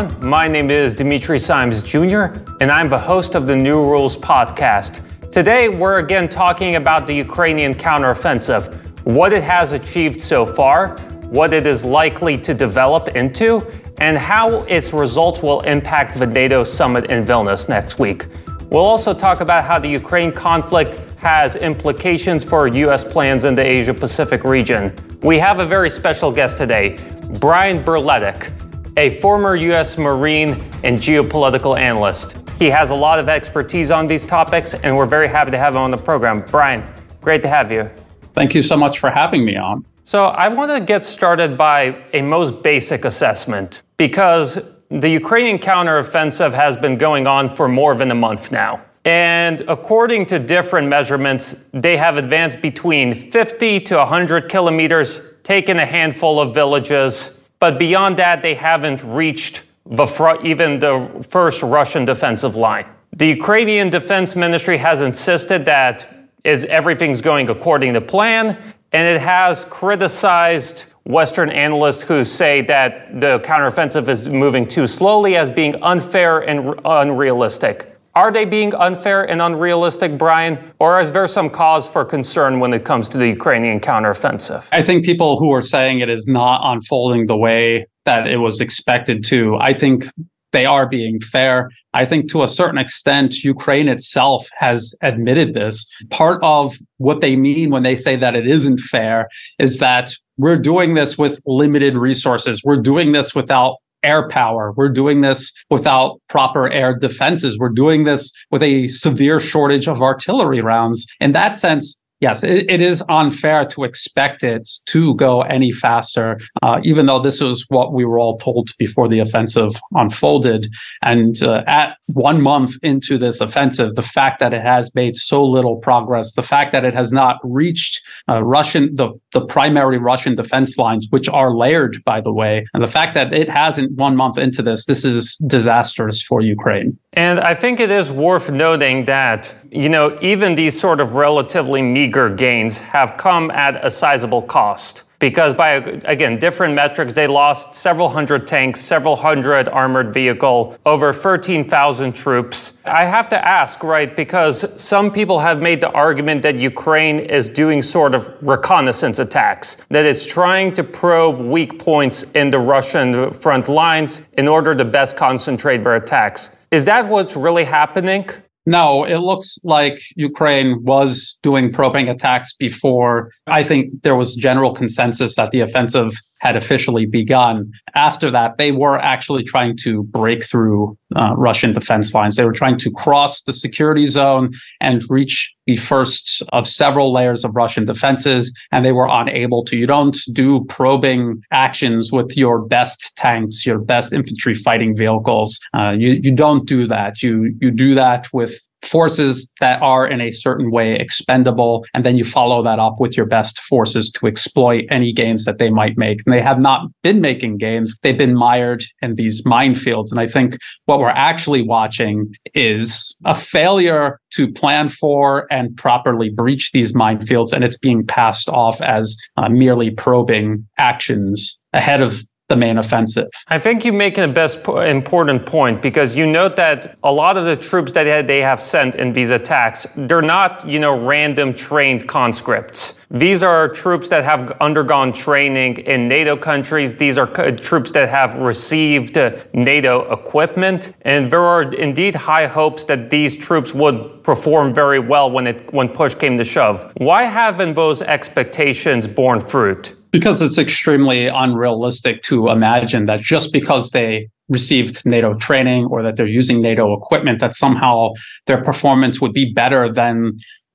everyone. My name is Dimitri Simes Jr., and I'm the host of the New Rules podcast. Today, we're again talking about the Ukrainian counteroffensive, what it has achieved so far, what it is likely to develop into, and how its results will impact the NATO summit in Vilnius next week. We'll also talk about how the Ukraine conflict has implications for U.S. plans in the Asia Pacific region. We have a very special guest today, Brian Berletic, a former U.S. Marine and geopolitical analyst. He has a lot of expertise on these topics, and we're very happy to have him on the program. Brian, great to have you. Thank you so much for having me on. So, I want to get started by a most basic assessment because the Ukrainian counteroffensive has been going on for more than a month now. And according to different measurements, they have advanced between 50 to 100 kilometers, taken a handful of villages, but beyond that, they haven't reached the front, even the first Russian defensive line. The Ukrainian Defense Ministry has insisted that is everything's going according to plan, and it has criticized Western analysts who say that the counteroffensive is moving too slowly as being unfair and unrealistic. Are they being unfair and unrealistic, Brian? Or is there some cause for concern when it comes to the Ukrainian counteroffensive? I think people who are saying it is not unfolding the way that it was expected to, I think they are being fair. I think to a certain extent, Ukraine itself has admitted this. Part of what they mean when they say that it isn't fair is that we're doing this with limited resources. We're doing this without air power. We're doing this without proper air defenses. We're doing this with a severe shortage of artillery rounds. In that sense, yes, it, it is unfair to expect it to go any faster, uh, even though this was what we were all told before the offensive unfolded. And uh, at one month into this offensive, the fact that it has made so little progress, the fact that it has not reached uh, Russian, the, the primary Russian defense lines, which are layered, by the way, and the fact that it hasn't one month into this, this is disastrous for Ukraine. And I think it is worth noting that, you know, even these sort of relatively meager gains have come at a sizable cost. Because by, again, different metrics, they lost several hundred tanks, several hundred armored vehicle, over 13,000 troops. I have to ask, right, because some people have made the argument that Ukraine is doing sort of reconnaissance attacks, that it's trying to probe weak points in the Russian front lines in order to best concentrate their attacks. Is that what's really happening? No, it looks like Ukraine was doing probing attacks before. I think there was general consensus that the offensive had officially begun. After that, they were actually trying to break through uh, Russian defense lines. They were trying to cross the security zone and reach the first of several layers of Russian defenses, and they were unable to. You don't do probing actions with your best tanks, your best infantry fighting vehicles. Uh, you you don't do that. You you do that with forces that are in a certain way expendable, and then you follow that up with your best forces to exploit any gains that they might make. And they have not been making gains; they've been mired in these minefields. And I think what we're actually watching is a failure to plan for and properly breach these minefields, and it's being passed off as uh, merely probing actions ahead of the main offensive. I think you make the best important point because you note that a lot of the troops that they have sent in these attacks, they're not, you know, random trained conscripts. These are troops that have undergone training in NATO countries. These are troops that have received uh, NATO equipment, and there are indeed high hopes that these troops would perform very well when it when push came to shove. Why haven't those expectations borne fruit? Because it's extremely unrealistic to imagine that just because they received NATO training or that they're using NATO equipment, that somehow their performance would be better than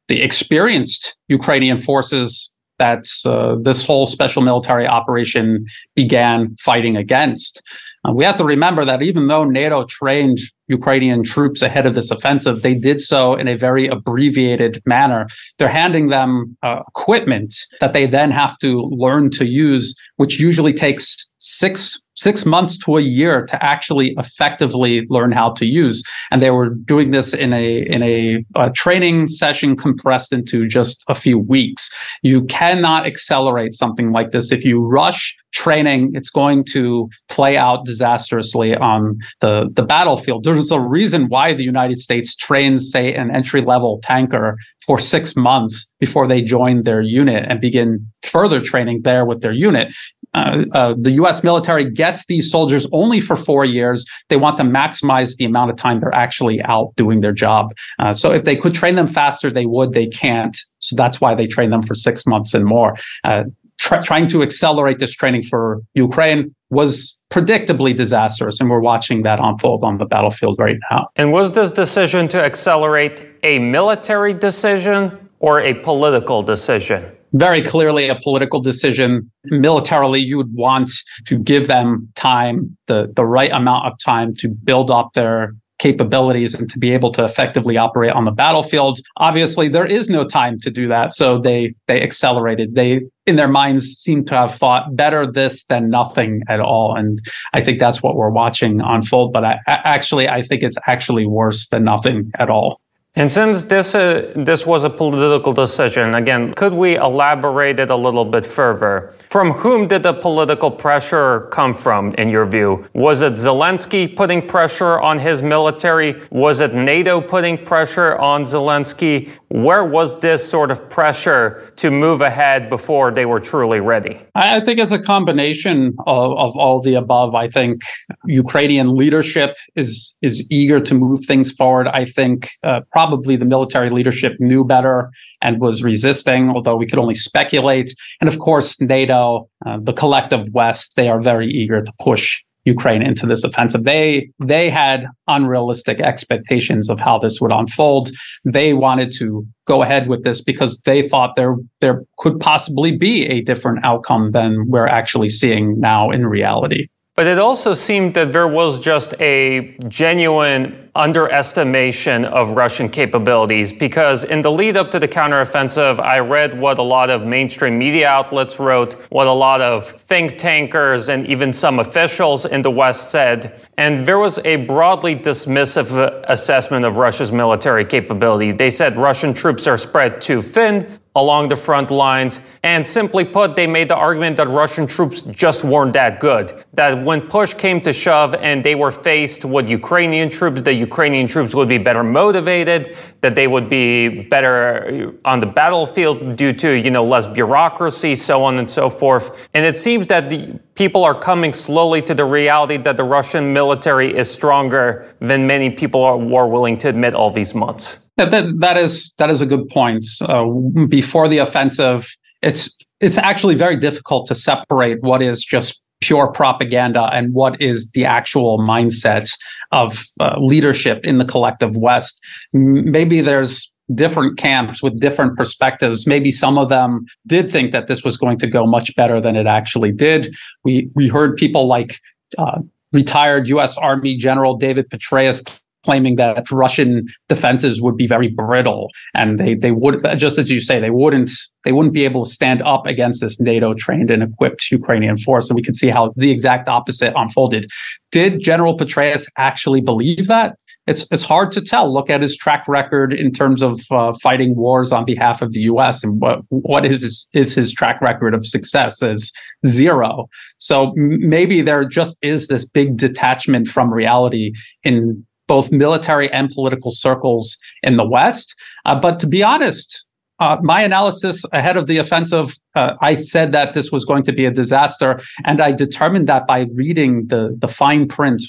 the experienced Ukrainian forces that uh, this whole special military operation began fighting against. Uh, we have to remember that even though NATO trained Ukrainian troops ahead of this offensive, they did so in a very abbreviated manner. They're handing them uh, equipment that they then have to learn to use, which usually takes six six months to a year to actually effectively learn how to use. And they were doing this in a in a, a, training session compressed into just a few weeks. You cannot accelerate something like this. If you rush training it's going to play out disastrously on the the battlefield. There's a reason why the united states trains say an entry level tanker for 6 months before they join their unit and begin further training there with their unit uh, uh, the U.S. military gets these soldiers only for four years. They want to maximize the amount of time they're actually out doing their job. Uh, so if they could train them faster, they would. They can't. So that's why they train them for six months and more. Uh, trying to accelerate this training for Ukraine was predictably disastrous, and we're watching that unfold on the battlefield right now. And was this decision to accelerate a military decision or a political decision? Very clearly a political decision. Militarily, you would want to give them time, the, the right amount of time to build up their capabilities and to be able to effectively operate on the battlefield. Obviously, there is no time to do that. So they they accelerated. They in their minds seem to have thought better this than nothing at all. And I think that's what we're watching unfold. But I, actually I think it's actually worse than nothing at all. And since this, uh, this was a political decision, again, could we elaborate it a little bit further? From whom did the political pressure come from, in your view? Was it Zelensky putting pressure on his military? Was it NATO putting pressure on Zelensky? Where was this sort of pressure to move ahead before they were truly ready? I think it's a combination of, of all the above. I think Ukrainian leadership is is eager to move things forward. I think uh, probably the military leadership knew better and was resisting, although we could only speculate. And of course, NATO, uh, the collective West, they are very eager to push Ukraine into this offensive. They they had unrealistic expectations of how this would unfold. They wanted to go ahead with this because they thought there there could possibly be a different outcome than we're actually seeing now in reality. But it also seemed that there was just a genuine underestimation of Russian capabilities because in the lead up to the counteroffensive, I read what a lot of mainstream media outlets wrote, what a lot of think tankers and even some officials in the West said. And there was a broadly dismissive assessment of Russia's military capabilities. They said Russian troops are spread too thin, along the front lines. And simply put, they made the argument that Russian troops just weren't that good. That when push came to shove and they were faced with Ukrainian troops, the Ukrainian troops would be better motivated, that they would be better on the battlefield due to, you know, less bureaucracy, so on and so forth. And it seems that the people are coming slowly to the reality that the Russian military is stronger than many people are, were willing to admit all these months. That, that, that is that is a good point. Uh, before the offensive, it's it's actually very difficult to separate what is just pure propaganda and what is the actual mindset of uh, leadership in the collective West. Maybe there's different camps with different perspectives. Maybe some of them did think that this was going to go much better than it actually did. We we heard people like uh, retired U.S. Army General David Petraeus claiming that Russian defenses would be very brittle and they they would just as you say they wouldn't they wouldn't be able to stand up against this NATO trained and equipped Ukrainian force. And we can see how the exact opposite unfolded. Did General Petraeus actually believe that? It's it's hard to tell. Look at his track record in terms of uh, fighting wars on behalf of the US and what what is his, is his track record of success is zero. So maybe there just is this big detachment from reality in both military and political circles in the West. Uh, but to be honest, uh, my analysis ahead of the offensive, uh, I said that this was going to be a disaster, and I determined that by reading the the fine print,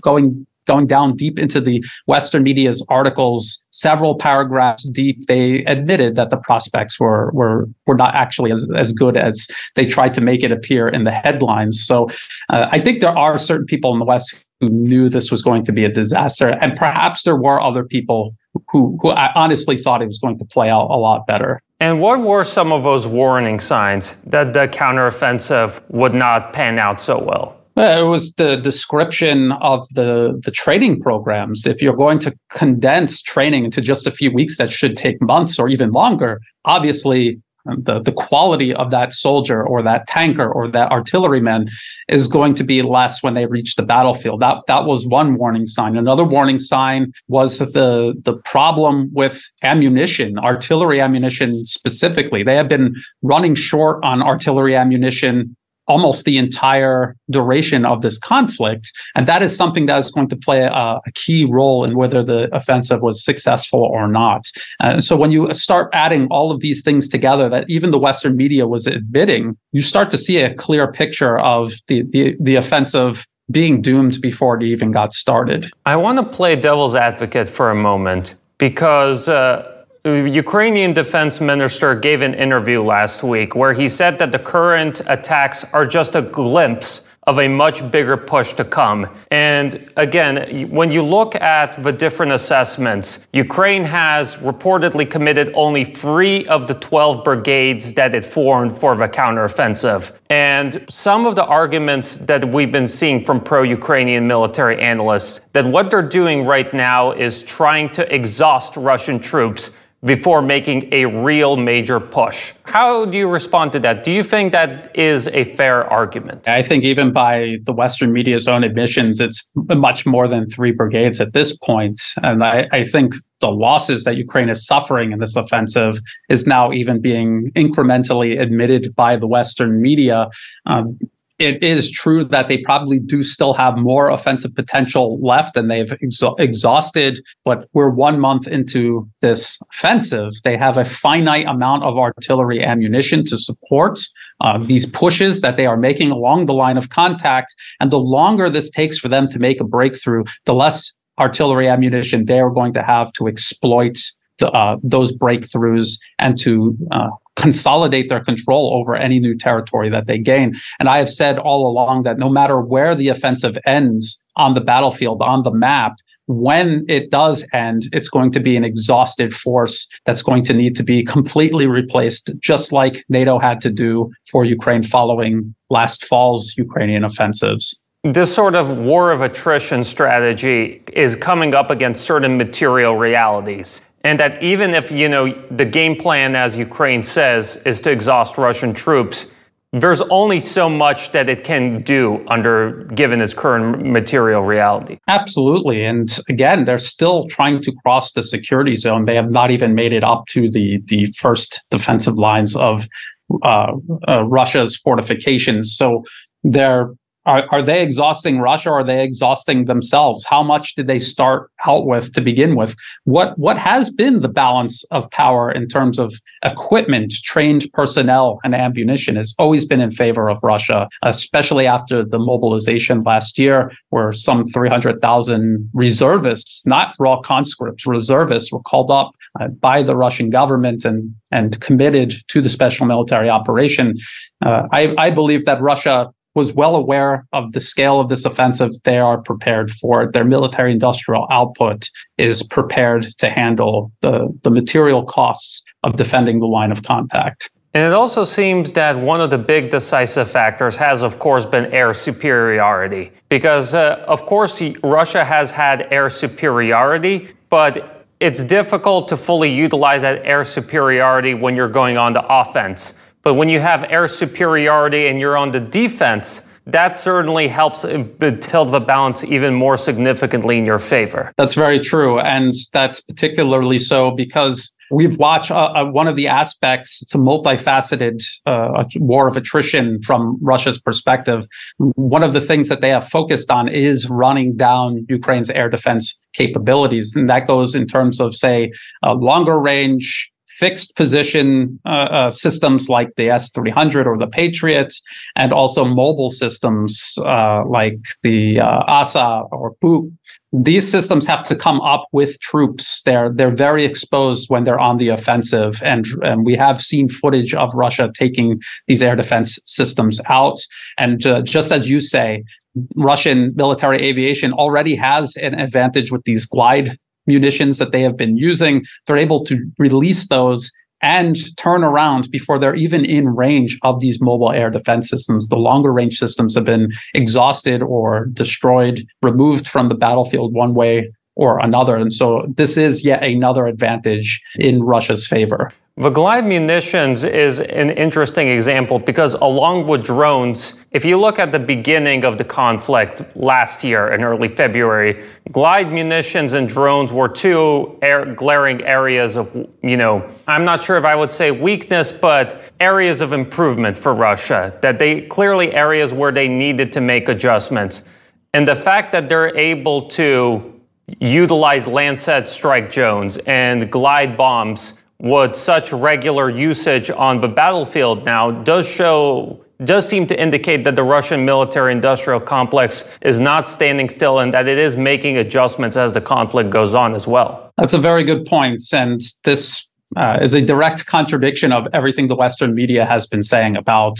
going going down deep into the Western media's articles, several paragraphs deep, they admitted that the prospects were were were not actually as, as good as they tried to make it appear in the headlines. So uh, I think there are certain people in the West who knew this was going to be a disaster. And perhaps there were other people who, who honestly thought it was going to play out a lot better. And what were some of those warning signs that the counteroffensive would not pan out so well? It was the description of the, the training programs. If you're going to condense training into just a few weeks that should take months or even longer, obviously the, the quality of that soldier or that tanker or that artilleryman is going to be less when they reach the battlefield. That that was one warning sign. Another warning sign was the the problem with ammunition, artillery ammunition specifically. They have been running short on artillery ammunition almost the entire duration of this conflict. And that is something that is going to play a, a key role in whether the offensive was successful or not. Uh, so when you start adding all of these things together that even the Western media was admitting, you start to see a clear picture of the, the, the offensive being doomed before it even got started. I want to play devil's advocate for a moment because uh, Ukrainian defense minister gave an interview last week where he said that the current attacks are just a glimpse of a much bigger push to come. And again, when you look at the different assessments, Ukraine has reportedly committed only three of the 12 brigades that it formed for the counteroffensive. And some of the arguments that we've been seeing from pro Ukrainian military analysts that what they're doing right now is trying to exhaust Russian troops before making a real major push. How do you respond to that? Do you think that is a fair argument? I think even by the Western media's own admissions, it's much more than three brigades at this point. And I, I think the losses that Ukraine is suffering in this offensive is now even being incrementally admitted by the Western media. Um, it is true that they probably do still have more offensive potential left and they've exhausted, but we're one month into this offensive. They have a finite amount of artillery ammunition to support uh, these pushes that they are making along the line of contact. And the longer this takes for them to make a breakthrough, the less artillery ammunition they are going to have to exploit the, uh, those breakthroughs and to uh, consolidate their control over any new territory that they gain. And I have said all along that no matter where the offensive ends on the battlefield, on the map, when it does end, it's going to be an exhausted force that's going to need to be completely replaced, just like NATO had to do for Ukraine following last fall's Ukrainian offensives. This sort of war of attrition strategy is coming up against certain material realities and that even if you know the game plan as ukraine says is to exhaust russian troops there's only so much that it can do under given its current material reality. Absolutely. And again they're still trying to cross the security zone. They have not even made it up to the the first defensive lines of uh, uh, russia's fortifications. So they're are, are they exhausting Russia or are they exhausting themselves? How much did they start out with to begin with? What what has been the balance of power in terms of equipment, trained personnel, and ammunition has always been in favor of Russia, especially after the mobilization last year, where some 300,000 reservists, not raw conscripts, reservists were called up uh, by the Russian government and and committed to the special military operation. Uh, I, I believe that Russia was well aware of the scale of this offensive. They are prepared for it. Their military industrial output is prepared to handle the, the material costs of defending the line of contact. And it also seems that one of the big decisive factors has, of course, been air superiority. Because, uh, of course, Russia has had air superiority, but it's difficult to fully utilize that air superiority when you're going on the offense. But when you have air superiority and you're on the defense, that certainly helps tilt the balance even more significantly in your favor. That's very true. And that's particularly so because we've watched uh, uh, one of the aspects, it's a multifaceted uh, war of attrition from Russia's perspective. One of the things that they have focused on is running down Ukraine's air defense capabilities. And that goes in terms of, say, longer range fixed position uh, uh, systems like the S300 or the Patriots, and also mobile systems uh, like the uh, Osa or Buk. These systems have to come up with troops. They're they're very exposed when they're on the offensive, and, and we have seen footage of Russia taking these air defense systems out. And uh, just as you say, Russian military aviation already has an advantage with these glide munitions that they have been using. They're able to release those and turn around before they're even in range of these mobile air defense systems. The longer range systems have been exhausted or destroyed, removed from the battlefield one way or another. And so this is yet another advantage in Russia's favor. The Glide munitions is an interesting example because, along with drones, if you look at the beginning of the conflict last year in early February, Glide munitions and drones were two air- glaring areas of, you know, I'm not sure if I would say weakness, but areas of improvement for Russia, that they clearly areas where they needed to make adjustments. And the fact that they're able to utilize Lancet strike drones and glide bombs with such regular usage on the battlefield now does show does seem to indicate that the Russian military industrial complex is not standing still and that it is making adjustments as the conflict goes on as well. That's a very good point. And this uh, is a direct contradiction of everything the Western media has been saying about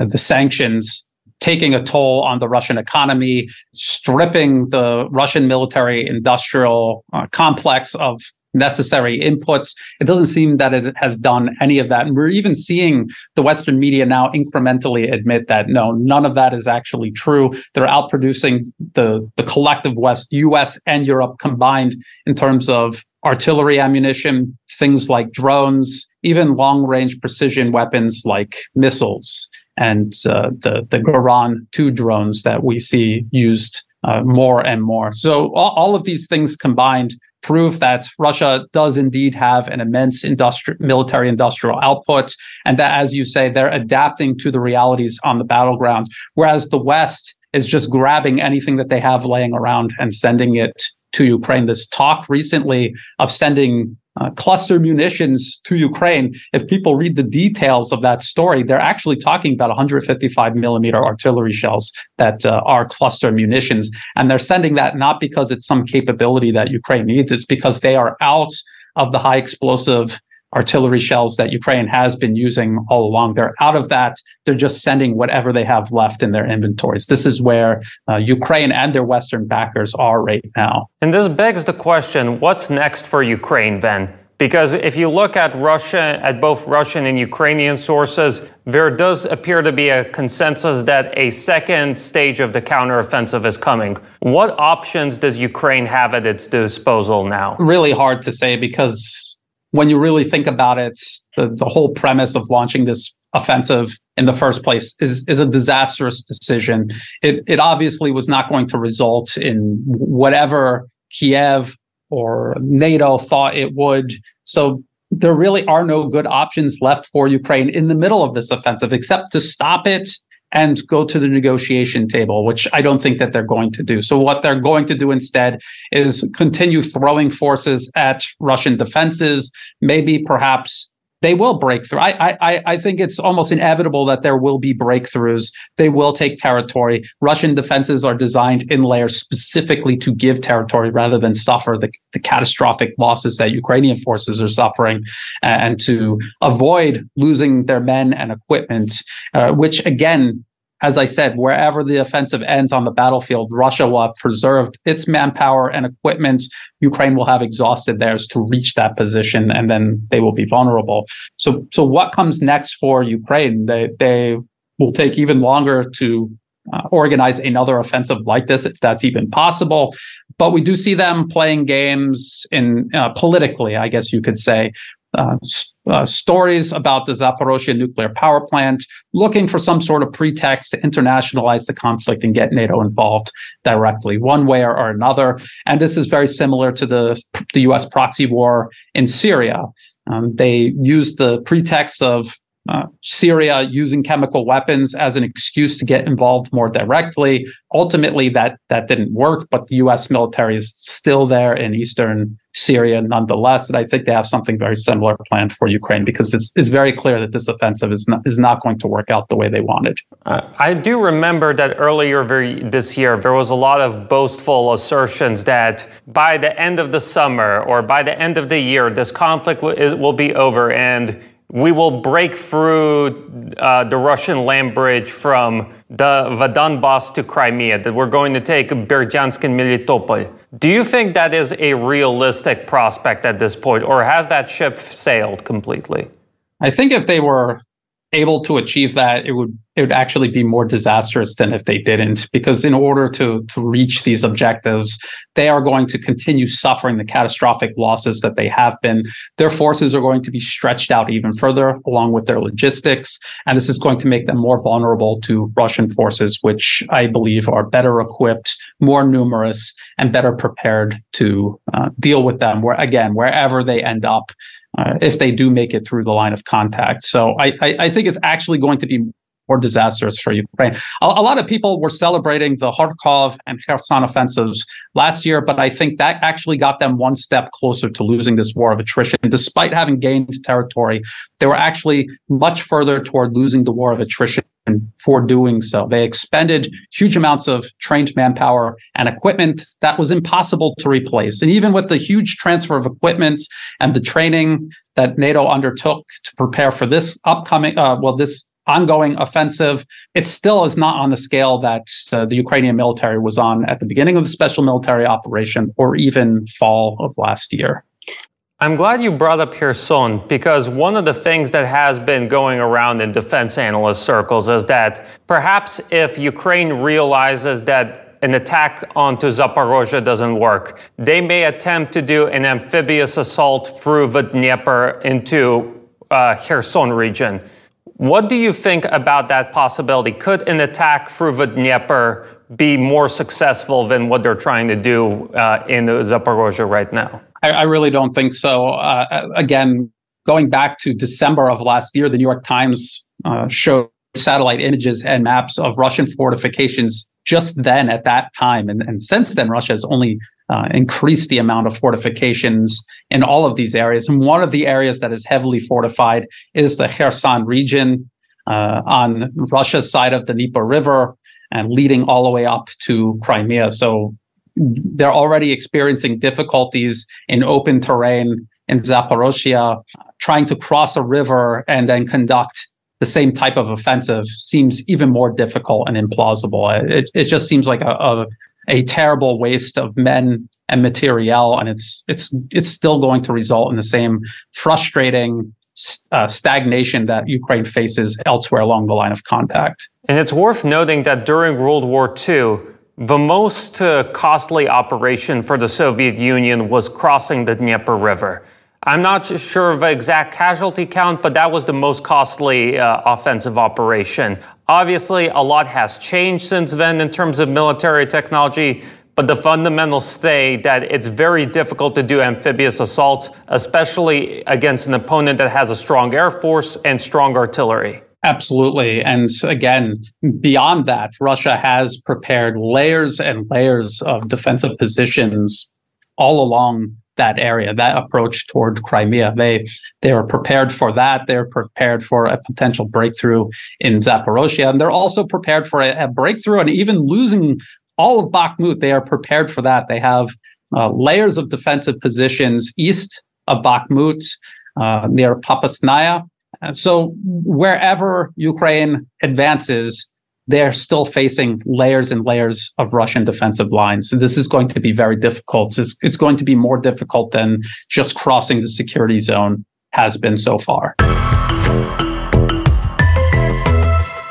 uh, the sanctions taking a toll on the Russian economy, stripping the Russian military industrial uh, complex of necessary inputs. It doesn't seem that it has done any of that. And we're even seeing the Western media now incrementally admit that no, none of that is actually true. They're outproducing the, the collective West, US and Europe combined in terms of artillery ammunition, things like drones, even long range precision weapons like missiles and uh, the, the Geran 2 drones that we see used uh, more and more. So all, all of these things combined prove that Russia does indeed have an immense industri- military industrial output, and that, as you say, they're adapting to the realities on the battleground, whereas the West is just grabbing anything that they have laying around and sending it to Ukraine. This talk recently of sending uh, cluster munitions to Ukraine. If people read the details of that story, they're actually talking about 155 millimeter artillery shells that uh, are cluster munitions. And they're sending that not because it's some capability that Ukraine needs, it's because they are out of the high explosive artillery shells that Ukraine has been using all along. They're out of that. They're just sending whatever they have left in their inventories. This is where uh, Ukraine and their Western backers are right now. And this begs the question what's next for Ukraine then? Because if you look at Russia, at both Russian and Ukrainian sources, there does appear to be a consensus that a second stage of the counteroffensive is coming. What options does Ukraine have at its disposal now? Really hard to say because when you really think about it, the, the whole premise of launching this offensive in the first place is, is a disastrous decision. It, it obviously was not going to result in whatever Kiev or NATO thought it would. So there really are no good options left for Ukraine in the middle of this offensive except to stop it and go to the negotiation table, which I don't think that they're going to do. So what they're going to do instead is continue throwing forces at Russian defenses, maybe perhaps they will break through. I, I, I think it's almost inevitable that there will be breakthroughs. They will take territory. Russian defenses are designed in layers specifically to give territory rather than suffer the, the catastrophic losses that Ukrainian forces are suffering and to avoid losing their men and equipment, uh, which again, as I said, wherever the offensive ends on the battlefield, Russia will have preserved its manpower and equipment. Ukraine will have exhausted theirs to reach that position, and then they will be vulnerable. So, so what comes next for Ukraine? They they will take even longer to uh, organize another offensive like this, if that's even possible. But we do see them playing games in uh, politically, I guess you could say, uh, uh, stories about the Zaporozhye nuclear power plant, looking for some sort of pretext to internationalize the conflict and get NATO involved directly, one way or, another. And this is very similar to the, the U.S. proxy war in Syria. Um, they used the pretext of uh, Syria using chemical weapons as an excuse to get involved more directly. Ultimately, that that didn't work, but the U.S. military is still there in eastern Syria nonetheless. And I think they have something very similar planned for Ukraine because it's, it's very clear that this offensive is not, is not going to work out the way they wanted. Uh, I do remember that earlier very, this year, there was a lot of boastful assertions that by the end of the summer or by the end of the year, this conflict w- will be over and we will break through uh, the Russian land bridge from the, the to Crimea, that we're going to take Berdyansk and Melitopol. Do you think that is a realistic prospect at this point, or has that ship sailed completely? I think if they were able to achieve that, it would it would actually be more disastrous than if they didn't because in order to to reach these objectives they are going to continue suffering the catastrophic losses that they have been their forces are going to be stretched out even further along with their logistics and this is going to make them more vulnerable to russian forces which i believe are better equipped more numerous and better prepared to uh, deal with them where again wherever they end up uh, if they do make it through the line of contact. So I, I, I think it's actually going to be more disastrous for Ukraine. A, a, lot of people were celebrating the Kharkov and Kherson offensives last year, but I think that actually got them one step closer to losing this war of attrition. Despite having gained territory, they were actually much further toward losing the war of attrition for doing so. They expended huge amounts of trained manpower and equipment that was impossible to replace. And even with the huge transfer of equipment and the training that NATO undertook to prepare for this upcoming, uh, well, this ongoing offensive, it still is not on the scale that uh, the Ukrainian military was on at the beginning of the special military operation or even fall of last year. I'm glad you brought up Kherson because one of the things that has been going around in defense analyst circles is that perhaps if Ukraine realizes that an attack onto Zaporozhye doesn't work, they may attempt to do an amphibious assault through the Dnieper into uh, Kherson region. What do you think about that possibility? Could an attack through the Dnieper be more successful than what they're trying to do uh, in Zaporozhye right now? I, I really don't think so. Uh, again, going back to December of last year, the New York Times uh, showed satellite images and maps of Russian fortifications just then at that time. And, and since then, Russia has only uh, increased the amount of fortifications in all of these areas. And one of the areas that is heavily fortified is the Kherson region uh, on Russia's side of the Dnieper River and leading all the way up to Crimea. So they're already experiencing difficulties in open terrain in Zaporozhia. Trying to cross a river and then conduct the same type of offensive seems even more difficult and implausible. It, it just seems like a, a, a terrible waste of men and materiel, and it's it's it's still going to result in the same frustrating uh, stagnation that Ukraine faces elsewhere along the line of contact. And it's worth noting that during World War II, the most uh, costly operation for the Soviet Union was crossing the Dnieper River. I'm not sure of exact casualty count, but that was the most costly uh, offensive operation. Obviously, a lot has changed since then in terms of military technology, but the fundamentals stay that it's very difficult to do amphibious assaults, especially against an opponent that has a strong air force and strong artillery. Absolutely. And again, beyond that, Russia has prepared layers and layers of defensive positions all along that area, that approach toward Crimea. They they were prepared for that. They're prepared for a potential breakthrough in Zaporozhye. And they're also prepared for a, a breakthrough and even losing all of Bakhmut. They are prepared for that. They have uh, layers of defensive positions east of Bakhmut, uh, near Popasnaya, so wherever Ukraine advances, they're still facing layers and layers of Russian defensive lines. So this is going to be very difficult. It's, it's going to be more difficult than just crossing the security zone has been so far.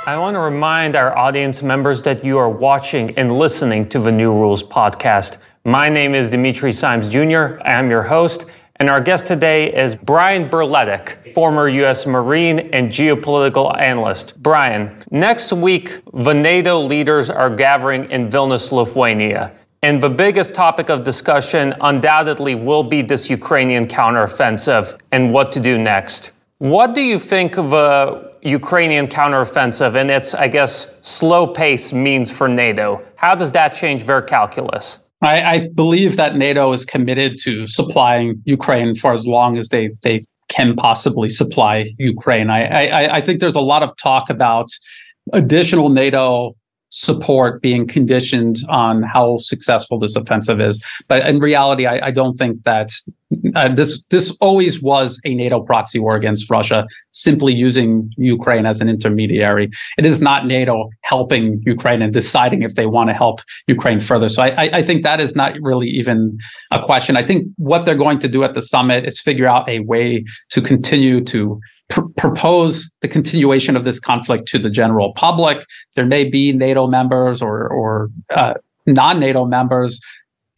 I want to remind our audience members that you are watching and listening to the New Rules podcast. My name is Dimitri Simes Jr. I'm your host. And our guest today is Brian Berletic, former U.S. Marine and geopolitical analyst. Brian, next week, the NATO leaders are gathering in Vilnius, Lithuania. And the biggest topic of discussion undoubtedly will be this Ukrainian counteroffensive and what to do next. What do you think the Ukrainian counteroffensive and its, I guess, slow pace means for NATO? How does that change their calculus? I, I believe that NATO is committed to supplying Ukraine for as long as they they can possibly supply Ukraine. I, I, I think there's a lot of talk about additional NATO support being conditioned on how successful this offensive is. But in reality, I, I don't think that uh, this this always was a NATO proxy war against Russia, simply using Ukraine as an intermediary. It is not NATO helping Ukraine and deciding if they want to help Ukraine further. So I, I think that is not really even a question. I think what they're going to do at the summit is figure out a way to continue to propose the continuation of this conflict to the general public. There may be NATO members or or uh, non-NATO members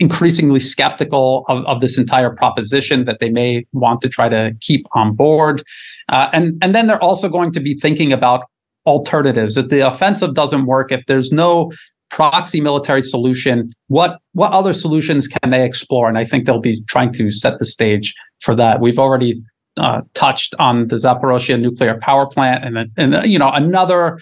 increasingly skeptical of, of this entire proposition that they may want to try to keep on board. Uh, and, and then they're also going to be thinking about alternatives. If the offensive doesn't work, if there's no proxy military solution, what, what other solutions can they explore? And I think they'll be trying to set the stage for that. We've already uh, touched on the Zaporozhye nuclear power plant and, and you know another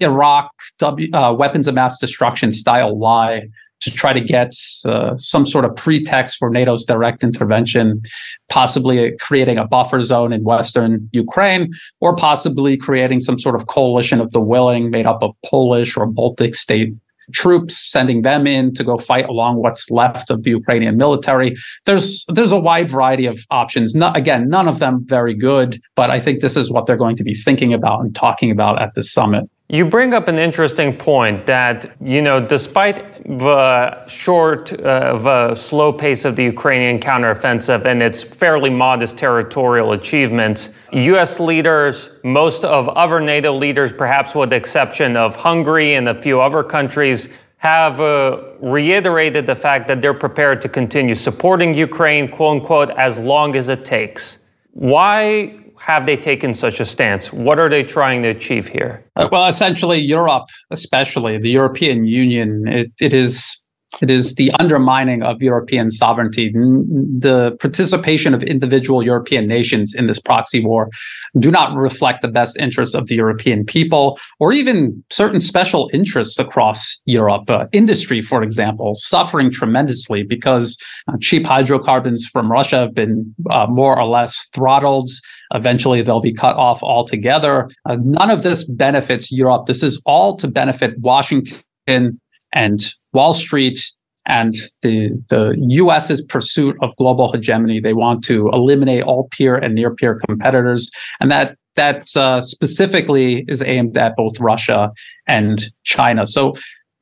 Iraq w, uh, weapons of mass destruction style lie to try to get uh, some sort of pretext for NATO's direct intervention, possibly creating a buffer zone in Western Ukraine, or possibly creating some sort of coalition of the willing made up of Polish or Baltic state troops, sending them in to go fight along what's left of the Ukrainian military. There's there's a wide variety of options. Not, again, none of them very good, but I think this is what they're going to be thinking about and talking about at this summit. You bring up an interesting point that, you know, despite the short, uh, the slow pace of the Ukrainian counteroffensive and its fairly modest territorial achievements, U.S. leaders, most of other NATO leaders, perhaps with the exception of Hungary and a few other countries, have uh, reiterated the fact that they're prepared to continue supporting Ukraine, quote unquote, as long as it takes. Why have they taken such a stance? What are they trying to achieve here? Well, essentially, Europe, especially the European Union, it, it is it is the undermining of European sovereignty. The participation of individual European nations in this proxy war do not reflect the best interests of the European people or even certain special interests across Europe. Uh, industry, for example, suffering tremendously because uh, cheap hydrocarbons from Russia have been uh, more or less throttled. Eventually, they'll be cut off altogether. Uh, none of this benefits Europe. This is all to benefit Washington and Wall Street and the, the US's pursuit of global hegemony. They want to eliminate all peer and near peer competitors. And that that's uh, specifically is aimed at both Russia and China. So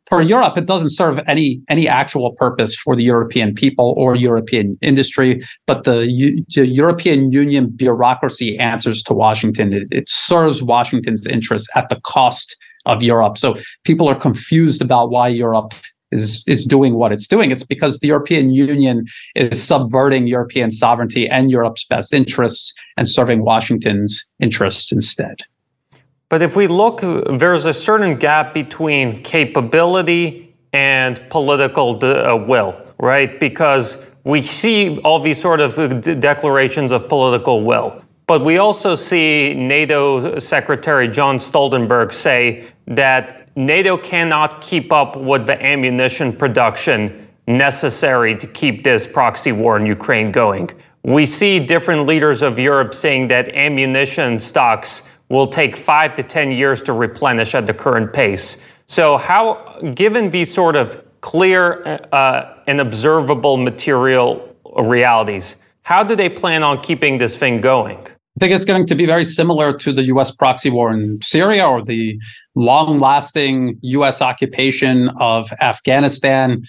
for Europe, it doesn't serve any any actual purpose for the European people or European industry, but the, the European Union bureaucracy answers to Washington. It, it serves Washington's interests at the cost of Europe. So people are confused about why Europe is is doing what it's doing. It's because the European Union is subverting European sovereignty and Europe's best interests and serving Washington's interests instead. But if we look, there's a certain gap between capability and political de- uh, will, right? Because we see all these sort of uh, declarations of political will. But we also see NATO Secretary John Stoltenberg say that NATO cannot keep up with the ammunition production necessary to keep this proxy war in Ukraine going. We see different leaders of Europe saying that ammunition stocks will take five to 10 years to replenish at the current pace. So, how, given these sort of clear uh, and observable material realities, how do they plan on keeping this thing going? I think it's going to be very similar to the US proxy war in Syria or the long lasting US occupation of Afghanistan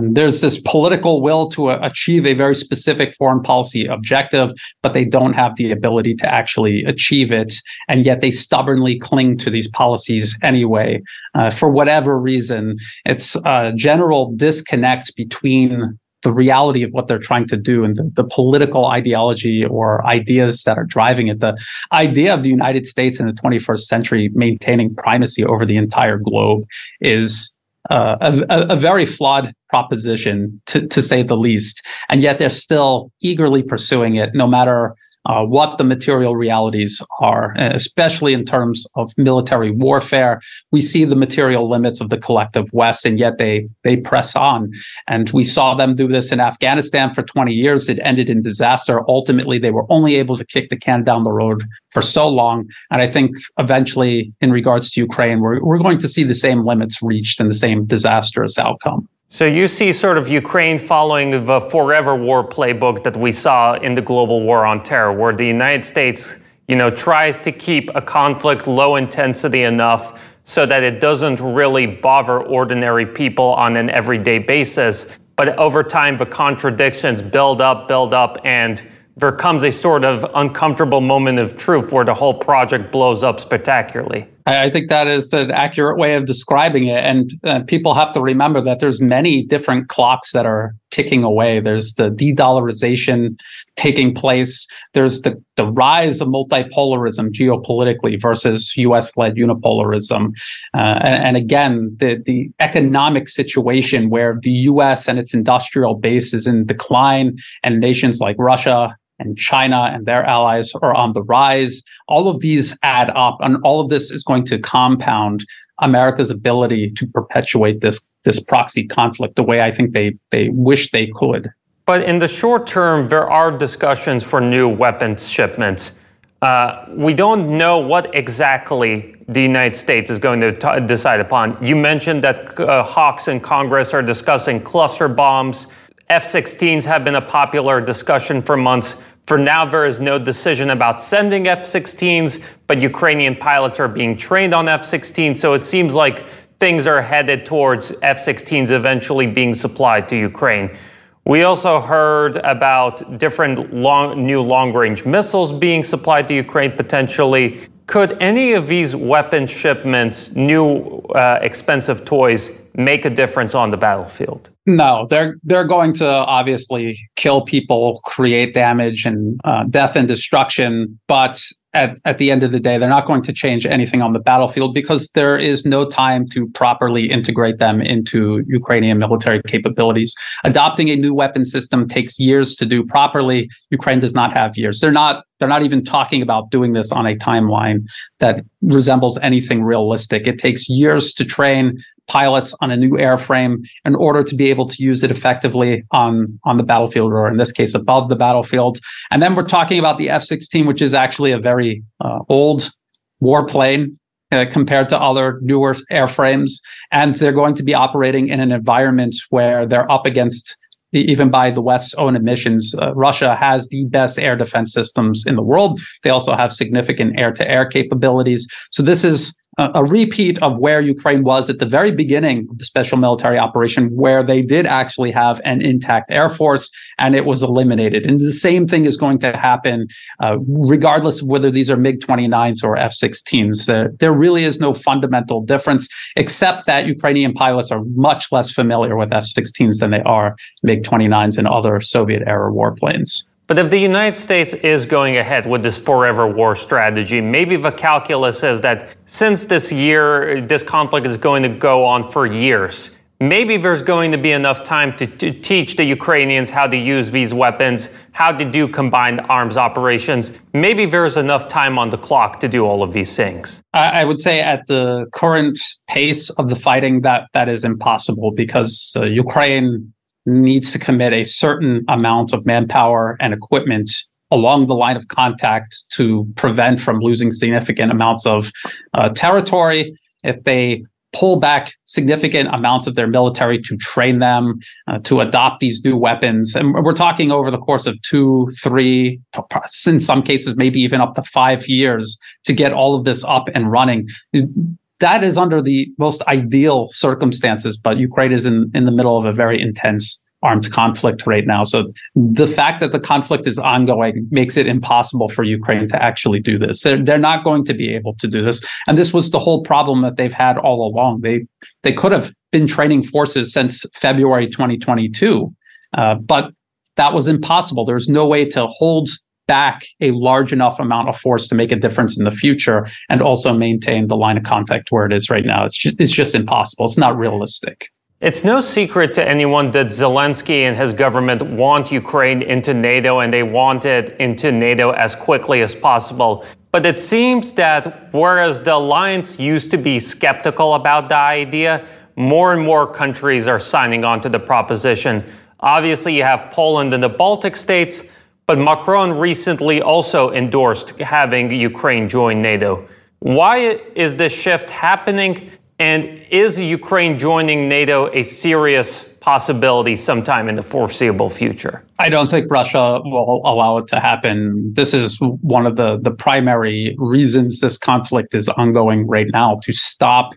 there's this political will to uh, achieve a very specific foreign policy objective, but they don't have the ability to actually achieve it. And yet they stubbornly cling to these policies anyway. Uh, for whatever reason, it's a general disconnect between the reality of what they're trying to do and the, the, political ideology or ideas that are driving it. The idea of the United States in the 21st century maintaining primacy over the entire globe is uh, a, a, very flawed proposition, to, to say the least. And yet they're still eagerly pursuing it, no matter uh, what the material realities are, especially in terms of military warfare. We see the material limits of the collective West, and yet they they press on. And we saw them do this in Afghanistan for 20 years. It ended in disaster. Ultimately, they were only able to kick the can down the road for so long. And I think eventually, in regards to Ukraine, we're we're going to see the same limits reached and the same disastrous outcome. So you see sort of Ukraine following the forever war playbook that we saw in the global war on terror, where the United States, you know, tries to keep a conflict low intensity enough so that it doesn't really bother ordinary people on an everyday basis. But over time, the contradictions build up, build up, and there comes a sort of uncomfortable moment of truth where the whole project blows up spectacularly. I think that is an accurate way of describing it. And uh, people have to remember that there's many different clocks that are ticking away. There's the de-dollarization taking place. There's the, the rise of multipolarism geopolitically versus US-led unipolarism. Uh, and, and again, the, the economic situation where the US and its industrial base is in decline and nations like Russia and China and their allies are on the rise. All of these add up, and all of this is going to compound America's ability to perpetuate this this proxy conflict the way I think they they wish they could. But in the short term, there are discussions for new weapons shipments. Uh, we don't know what exactly the United States is going to t- decide upon. You mentioned that uh, hawks in Congress are discussing cluster bombs. F 16s have been a popular discussion for months. For now, there is no decision about sending F 16s, but Ukrainian pilots are being trained on F 16, so it seems like things are headed towards F 16s eventually being supplied to Ukraine. We also heard about different long, new long range missiles being supplied to Ukraine potentially. Could any of these weapon shipments, new uh, expensive toys, make a difference on the battlefield? No, they're they're going to obviously kill people, create damage and uh, death and destruction. But at, at the end of the day, they're not going to change anything on the battlefield because there is no time to properly integrate them into Ukrainian military capabilities. Adopting a new weapon system takes years to do properly. Ukraine does not have years. They're not they're not even talking about doing this on a timeline that resembles anything realistic. It takes years to train pilots on a new airframe in order to be able to use it effectively on, on the battlefield, or in this case, above the battlefield. And then we're talking about the F 16, which is actually a very uh, old warplane. Uh, compared to other newer airframes, and they're going to be operating in an environment where they're up against even by the West's own admissions, uh, Russia has the best air defense systems in the world. They also have significant air to air capabilities. So this is a repeat of where Ukraine was at the very beginning of the special military operation, where they did actually have an intact air force and it was eliminated. And the same thing is going to happen uh, regardless of whether these are MiG 29s or F 16s. There, there really is no fundamental difference, except that Ukrainian pilots are much less familiar with F 16s than they are MiG 29s and other Soviet era warplanes. But if the United States is going ahead with this forever war strategy, maybe the calculus is that since this year, this conflict is going to go on for years, maybe there's going to be enough time to, to, teach the Ukrainians how to use these weapons, how to do combined arms operations. Maybe there's enough time on the clock to do all of these things. I, I would say at the current pace of the fighting, that that is impossible because uh, Ukraine needs to commit a certain amount of manpower and equipment along the line of contact to prevent from losing significant amounts of uh, territory. If they pull back significant amounts of their military to train them uh, to adopt these new weapons. And we're talking over the course of two, three, in some cases, maybe even up to five years to get all of this up and running. That is under the most ideal circumstances, but Ukraine is in, in the middle of a very intense armed conflict right now. So the fact that the conflict is ongoing makes it impossible for Ukraine to actually do this. They're, they're not going to be able to do this. And this was the whole problem that they've had all along. They they could have been training forces since February 2022, uh, but that was impossible. There's no way to hold back a large enough amount of force to make a difference in the future and also maintain the line of contact where it is right now. It's just, it's just impossible. It's not realistic. It's no secret to anyone that Zelensky and his government want Ukraine into NATO and they want it into NATO as quickly as possible. But it seems that whereas the alliance used to be skeptical about the idea, more and more countries are signing on to the proposition. Obviously, you have Poland and the Baltic states, but Macron recently also endorsed having Ukraine join NATO. Why is this shift happening? And is Ukraine joining NATO a serious possibility sometime in the foreseeable future? I don't think Russia will allow it to happen. This is one of the, the primary reasons this conflict is ongoing right now to stop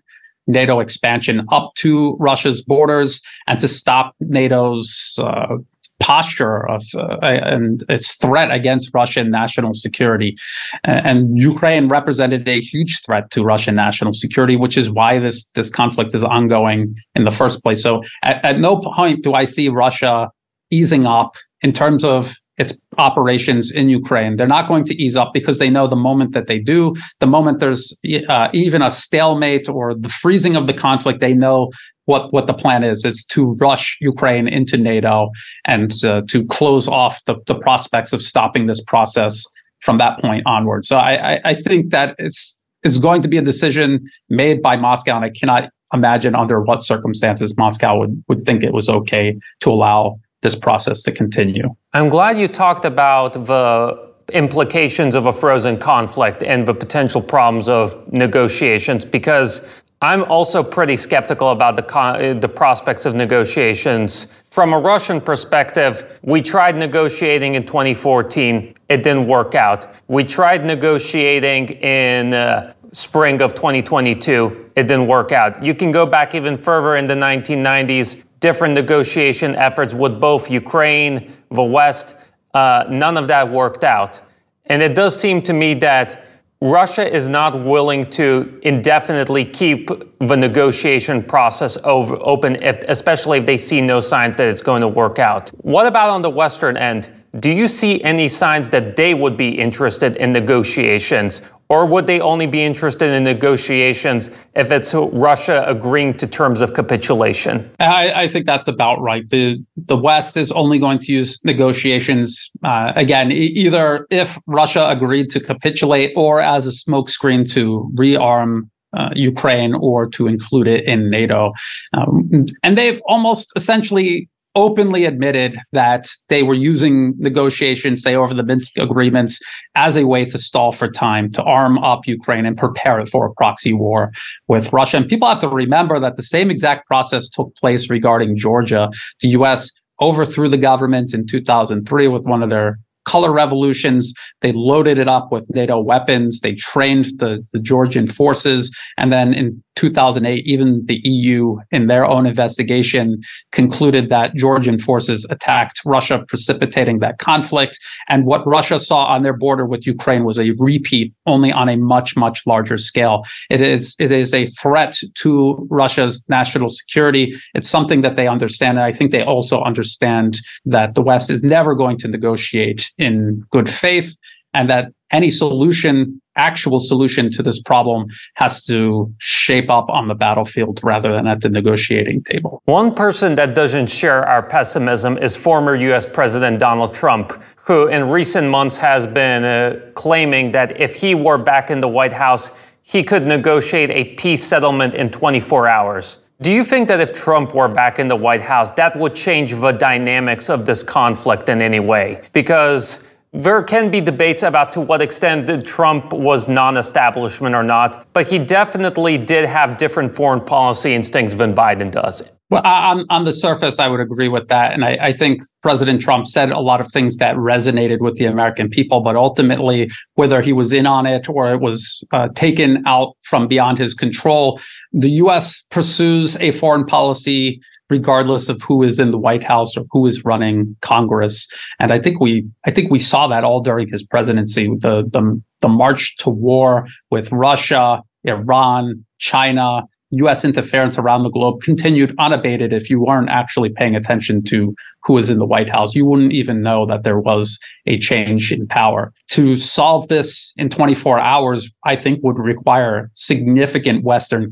NATO expansion up to Russia's borders and to stop NATO's uh, posture of uh, and its threat against Russian national security. And Ukraine represented a huge threat to Russian national security, which is why this this conflict is ongoing in the first place. So at, at no point do I see Russia easing up in terms of its operations in Ukraine. They're not going to ease up because they know the moment that they do, the moment there's uh, even a stalemate or the freezing of the conflict, they know what what the plan is is to rush Ukraine into NATO and uh, to close off the, the prospects of stopping this process from that point onward. So I, I, I think that it's is going to be a decision made by Moscow, and I cannot imagine under what circumstances Moscow would would think it was okay to allow this process to continue. I'm glad you talked about the implications of a frozen conflict and the potential problems of negotiations because I'm also pretty skeptical about the, con- the prospects of negotiations. From a Russian perspective, we tried negotiating in 2014. It didn't work out. We tried negotiating in uh, spring of 2022. It didn't work out. You can go back even further in the 1990s, different negotiation efforts with both Ukraine, the West. Uh, none of that worked out. And it does seem to me that Russia is not willing to indefinitely keep the negotiation process over, open, if, especially if they see no signs that it's going to work out. What about on the Western end? Do you see any signs that they would be interested in negotiations? Or would they only be interested in negotiations if it's Russia agreeing to terms of capitulation? I, I think that's about right. The the West is only going to use negotiations uh, again, e- either if Russia agreed to capitulate or as a smokescreen to rearm uh, Ukraine or to include it in NATO. Um, and they've almost essentially openly admitted that they were using negotiations, say, over the Minsk agreements as a way to stall for time, to arm up Ukraine and prepare it for a proxy war with Russia. And people have to remember that the same exact process took place regarding Georgia. The US overthrew the government in 2003 with one of their color revolutions. They loaded it up with NATO weapons. They trained the, the Georgian forces. And then in 2008, even the EU, in their own investigation, concluded that Georgian forces attacked Russia, precipitating that conflict. And what Russia saw on their border with Ukraine was a repeat, only on a much, much larger scale. It is, it is a threat to Russia's national security. It's something that they understand. And I think they also understand that the West is never going to negotiate in good faith and that any solution, actual solution to this problem has to shape up on the battlefield rather than at the negotiating table. One person that doesn't share our pessimism is former US President Donald Trump, who in recent months has been uh, claiming that if he were back in the White House, he could negotiate a peace settlement in 24 hours. Do you think that if Trump were back in the White House, that would change the dynamics of this conflict in any way? Because there can be debates about to what extent Trump was non establishment or not, but he definitely did have different foreign policy instincts than Biden does. Well, on, on the surface, I would agree with that. And I, I, think President Trump said a lot of things that resonated with the American people, but ultimately, whether he was in on it or it was uh, taken out from beyond his control, the U.S. pursues a foreign policy regardless of who is in the White House or who is running Congress. And I think we I think we saw that all during his presidency, the the, the march to war with Russia, Iran, China, US interference around the globe continued unabated if you weren't actually paying attention to who was in the White House. You wouldn't even know that there was a change in power. To solve this in 24 hours, I think would require significant Western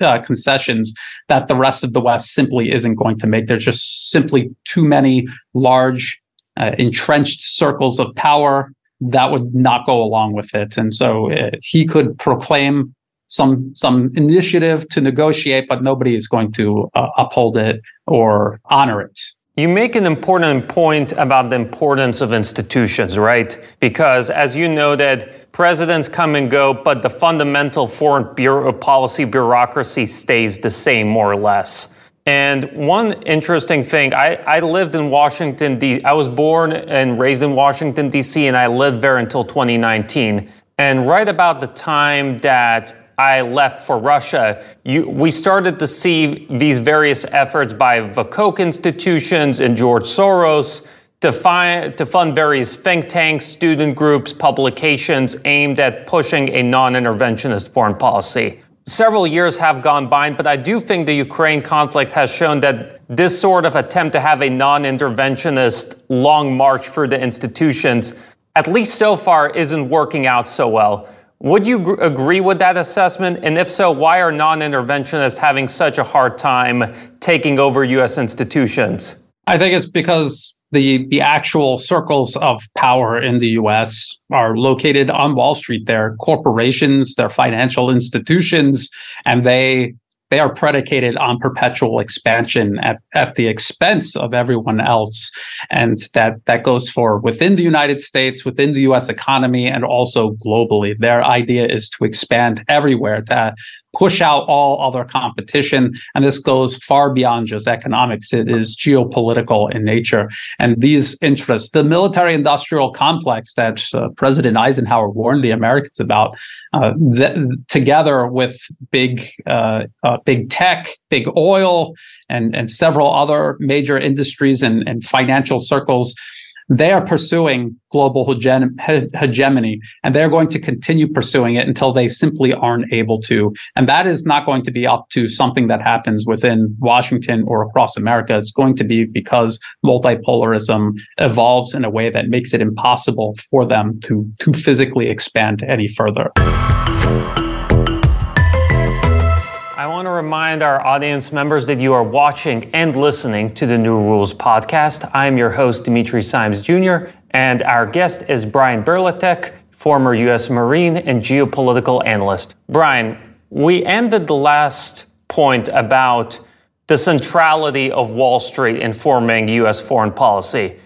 uh, concessions that the rest of the West simply isn't going to make. There's just simply too many large, uh, entrenched circles of power that would not go along with it. And so uh, he could proclaim some some initiative to negotiate, but nobody is going to uh, uphold it or honor it. You make an important point about the importance of institutions, right? Because as you noted, presidents come and go, but the fundamental foreign bureau policy bureaucracy stays the same more or less. And one interesting thing, I, I lived in Washington, D. I was born and raised in Washington, D.C., and I lived there until 2019. And right about the time that I left for Russia, you, we started to see these various efforts by Koch institutions and George Soros to, find, to fund various think tanks, student groups, publications aimed at pushing a non interventionist foreign policy several years have gone by, but I do think the Ukraine conflict has shown that this sort of attempt to have a non interventionist long march through the institutions, at least so far, isn't working out so well. Would you gr- agree with that assessment? And if so, why are non interventionists having such a hard time taking over US institutions? I think it's because the the actual circles of power in the US are located on Wall Street. They're corporations, they're financial institutions, and they they are predicated on perpetual expansion at, at the expense of everyone else. And that, that goes for within the United States, within the US economy, and also globally. Their idea is to expand everywhere, to push out all other competition. And this goes far beyond just economics. It is geopolitical in nature. And these interests, the military industrial complex that uh, President Eisenhower warned the Americans about, uh, th- together with big, uh, uh big tech, big oil, and, and several other major industries and, and financial circles, they are pursuing global hegemony and they're going to continue pursuing it until they simply aren't able to. And that is not going to be up to something that happens within Washington or across America. It's going to be because multipolarism evolves in a way that makes it impossible for them to, to physically expand any further. I want to remind our audience members that you are watching and listening to the New Rules podcast. I'm your host, Dimitri Simes Jr., and our guest is Brian Berletic, former U.S. Marine and geopolitical analyst. Brian, we ended the last point about the centrality of Wall Street in forming U.S. foreign policy.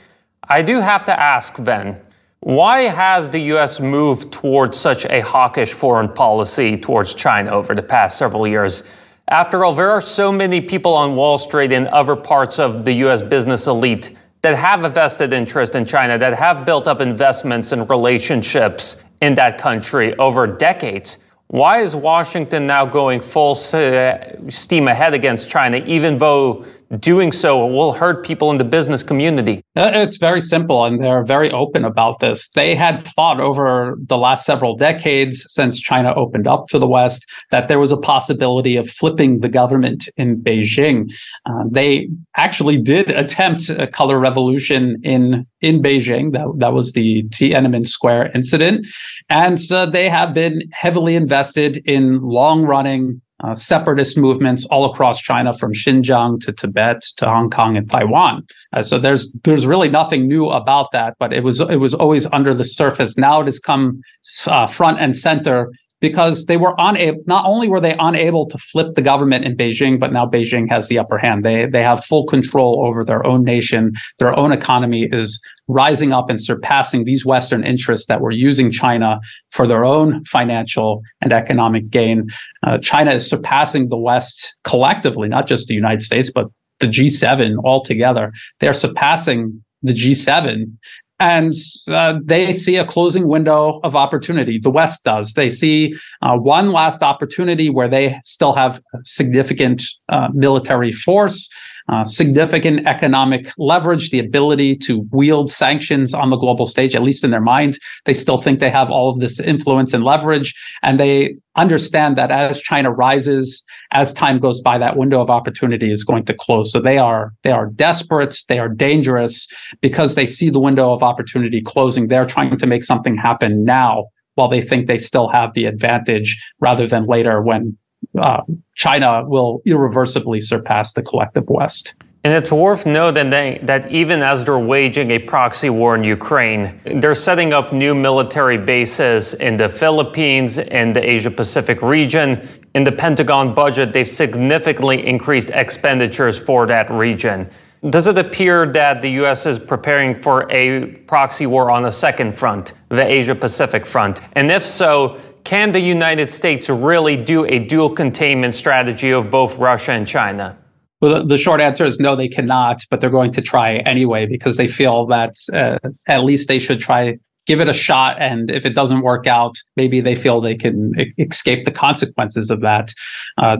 I do have to ask then, why has the US moved towards such a hawkish foreign policy towards China over the past several years? After all, there are so many people on Wall Street and other parts of the US business elite that have a vested interest in China, that have built up investments and relationships in that country over decades. Why is Washington now going full uh, steam ahead against China, even though doing so will hurt people in the business community? Uh, it's very simple, and they're very open about this. They had thought over the last several decades since China opened up to the West that there was a possibility of flipping the government in Beijing. Uh, they actually did attempt a color revolution in in Beijing. That, that was the Tiananmen Square incident. And uh, they have been heavily invested in long running uh, separatist movements all across China, from Xinjiang to Tibet to Hong Kong and Taiwan. Uh, so there's there's really nothing new about that, but it was it was always under the surface. Now it has come uh, front and center because they were unable not only were they unable to flip the government in Beijing, but now Beijing has the upper hand. They they have full control over their own nation. Their own economy is rising up and surpassing these Western interests that were using China for their own financial and economic gain. Uh, China is surpassing the West collectively, not just the United States, but the G7 altogether. They're surpassing the G7 and uh, they see a closing window of opportunity. The West does. They see uh, one last opportunity where they still have significant uh, military force uh, significant economic leverage, the ability to wield sanctions on the global stage, at least in their mind. They still think they have all of this influence and leverage. And they understand that as China rises, as time goes by, that window of opportunity is going to close. So they are they are desperate, they are dangerous because they see the window of opportunity closing. They're trying to make something happen now while they think they still have the advantage rather than later when uh, China will irreversibly surpass the collective West. And it's worth noting that even as they're waging a proxy war in Ukraine, they're setting up new military bases in the Philippines, in the Asia Pacific region. In the Pentagon budget, they've significantly increased expenditures for that region. Does it appear that the U.S. is preparing for a proxy war on a second front, the Asia Pacific front? And if so, can the United States really do a dual containment strategy of both Russia and China? Well, the short answer is no, they cannot, but they're going to try anyway because they feel that uh, at least they should try give it a shot. And if it doesn't work out, maybe they feel they can e- escape the consequences of that. Uh,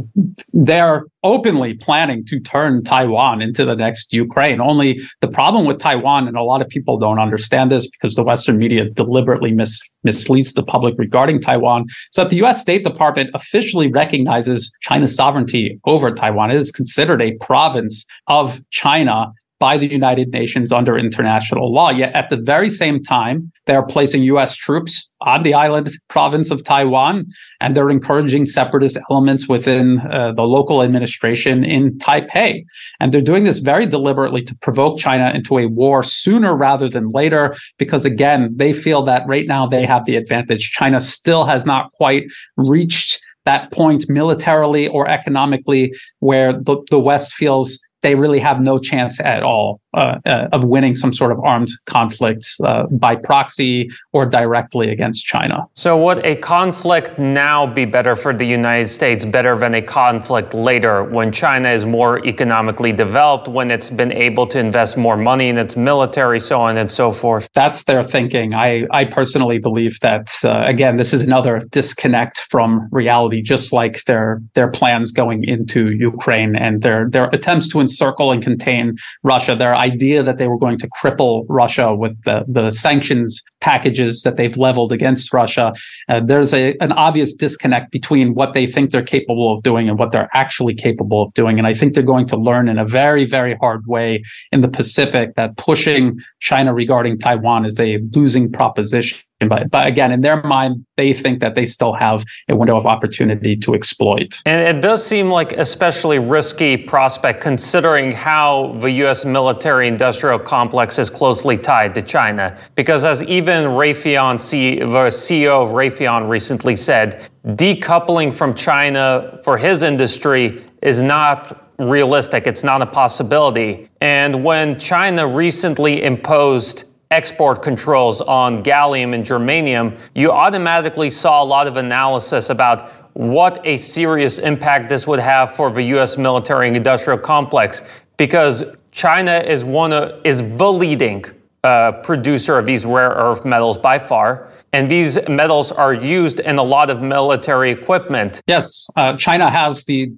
they're openly planning to turn Taiwan into the next Ukraine. Only the problem with Taiwan, and a lot of people don't understand this because the Western media deliberately mis- misleads the public regarding Taiwan, is that the US State Department officially recognizes China's sovereignty over Taiwan. It is considered a province of China by the United Nations under international law. Yet at the very same time, they are placing US troops on the island province of Taiwan, and they're encouraging separatist elements within uh, the local administration in Taipei. And they're doing this very deliberately to provoke China into a war sooner rather than later, because again, they feel that right now they have the advantage. China still has not quite reached that point militarily or economically where the, the West feels they really have no chance at all uh, uh, of winning some sort of armed conflict uh, by proxy or directly against China. So, would a conflict now be better for the United States, better than a conflict later when China is more economically developed, when it's been able to invest more money in its military, so on and so forth? That's their thinking. I, I personally believe that, uh, again, this is another disconnect from reality, just like their, their plans going into Ukraine and their, their attempts to encircle and contain Russia. Their idea that they were going to cripple Russia with the, the sanctions packages that they've leveled against Russia. Uh, there's a, an obvious disconnect between what they think they're capable of doing and what they're actually capable of doing. And I think they're going to learn in a very, very hard way in the Pacific that pushing China regarding Taiwan is a losing proposition. But, but again, in their mind, they think that they still have a window of opportunity to exploit. And it does seem like especially risky prospect considering how the U.S. military industrial complex is closely tied to China. Because as even Raytheon, the CEO of Raytheon recently said, decoupling from China for his industry is not realistic. It's not a possibility. And when China recently imposed export controls on gallium and germanium, you automatically saw a lot of analysis about what a serious impact this would have for the US military and industrial complex because China is one of, is the leading uh, producer of these rare earth metals by far. And these metals are used in a lot of military equipment. Yes, uh, China has the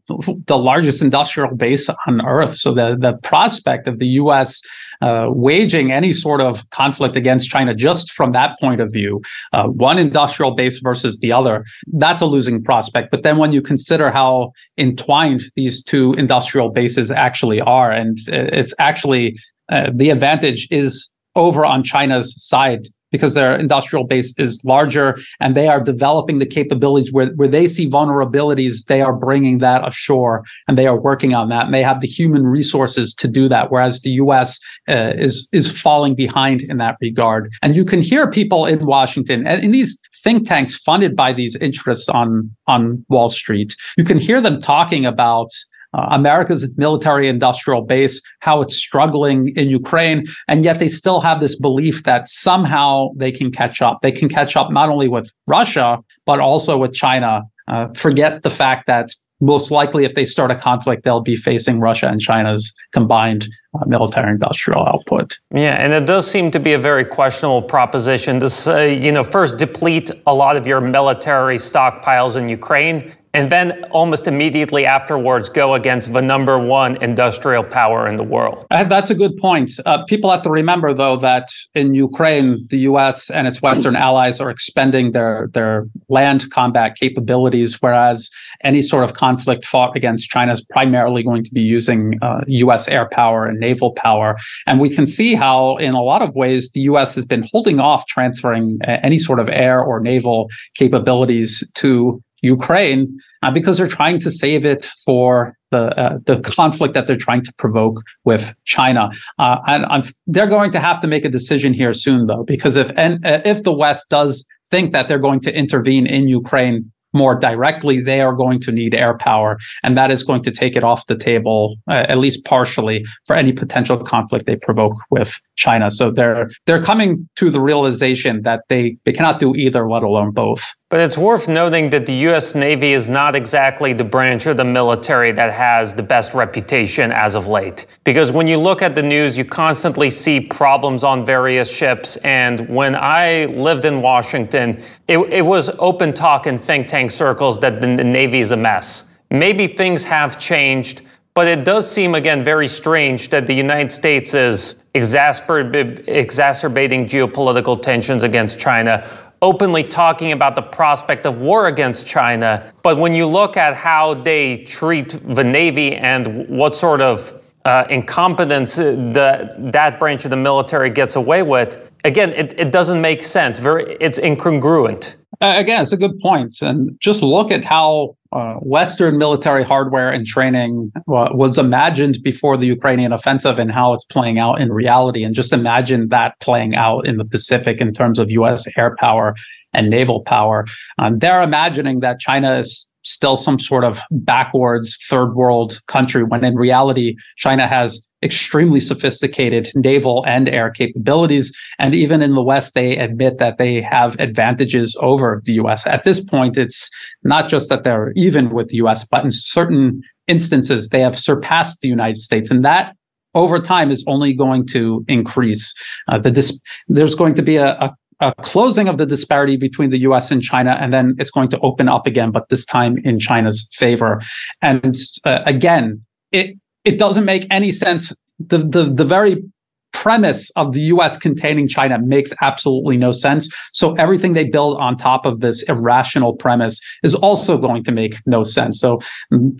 the largest industrial base on Earth. So the the prospect of the U.S. Uh, waging any sort of conflict against China, just from that point of view, uh, one industrial base versus the other, that's a losing prospect. But then when you consider how entwined these two industrial bases actually are, and it's actually uh, the advantage is over on China's side because their industrial base is larger and they are developing the capabilities where, where they see vulnerabilities, they are bringing that ashore and they are working on that. And they have the human resources to do that. Whereas the US uh, is, is falling behind in that regard. And you can hear people in Washington and in these think tanks funded by these interests on, on Wall Street, you can hear them talking about uh, America's military industrial base, how it's struggling in Ukraine. And yet they still have this belief that somehow they can catch up. They can catch up not only with Russia, but also with China. Uh, forget the fact that most likely if they start a conflict, they'll be facing Russia and China's combined uh, military industrial output. Yeah, and it does seem to be a very questionable proposition to say, you know, first deplete a lot of your military stockpiles in Ukraine and then almost immediately afterwards go against the number one industrial power in the world. Uh, that's a good point. Uh, people have to remember, though, that in Ukraine, the U.S. and its Western allies are expending their their land combat capabilities, whereas any sort of conflict fought against China is primarily going to be using uh, U.S. air power and naval power. And we can see how, in a lot of ways, the U.S. has been holding off transferring uh, any sort of air or naval capabilities to Ukraine uh, because they're trying to save it for the uh, the conflict that they're trying to provoke with China. Uh, and I'm, they're going to have to make a decision here soon, though, because if and uh, if the West does think that they're going to intervene in Ukraine more directly, they are going to need air power, and that is going to take it off the table, uh, at least partially, for any potential conflict they provoke with China. So they're they're coming to the realization that they they cannot do either, let alone both. But it's worth noting that the U.S. Navy is not exactly the branch of the military that has the best reputation as of late. Because when you look at the news, you constantly see problems on various ships. And when I lived in Washington, it, it was open talk in think tank circles that the, the Navy is a mess. Maybe things have changed, but it does seem, again, very strange that the United States is exacerbating geopolitical tensions against China openly talking about the prospect of war against China. But when you look at how they treat the Navy and what sort of uh, incompetence the, that branch of the military gets away with, again, it, it doesn't make sense. Very, it's incongruent. Uh, again, it's a good point. And just look at how uh, Western military hardware and training uh, was imagined before the Ukrainian offensive and how it's playing out in reality. And just imagine that playing out in the Pacific in terms of US air power and naval power. Um, they're imagining that China is still some sort of backwards third world country when in reality, China has extremely sophisticated naval and air capabilities. And even in the West, they admit that they have advantages over the US. At this point, it's not just that they're even with the US, but in certain instances, they have surpassed the United States. And that over time is only going to increase. Uh, the dis- there's going to be a, a a closing of the disparity between the US and China, and then it's going to open up again, but this time in China's favor. And uh, again, it it doesn't make any sense. The, the, the very premise of the US containing China makes absolutely no sense. So everything they build on top of this irrational premise is also going to make no sense. So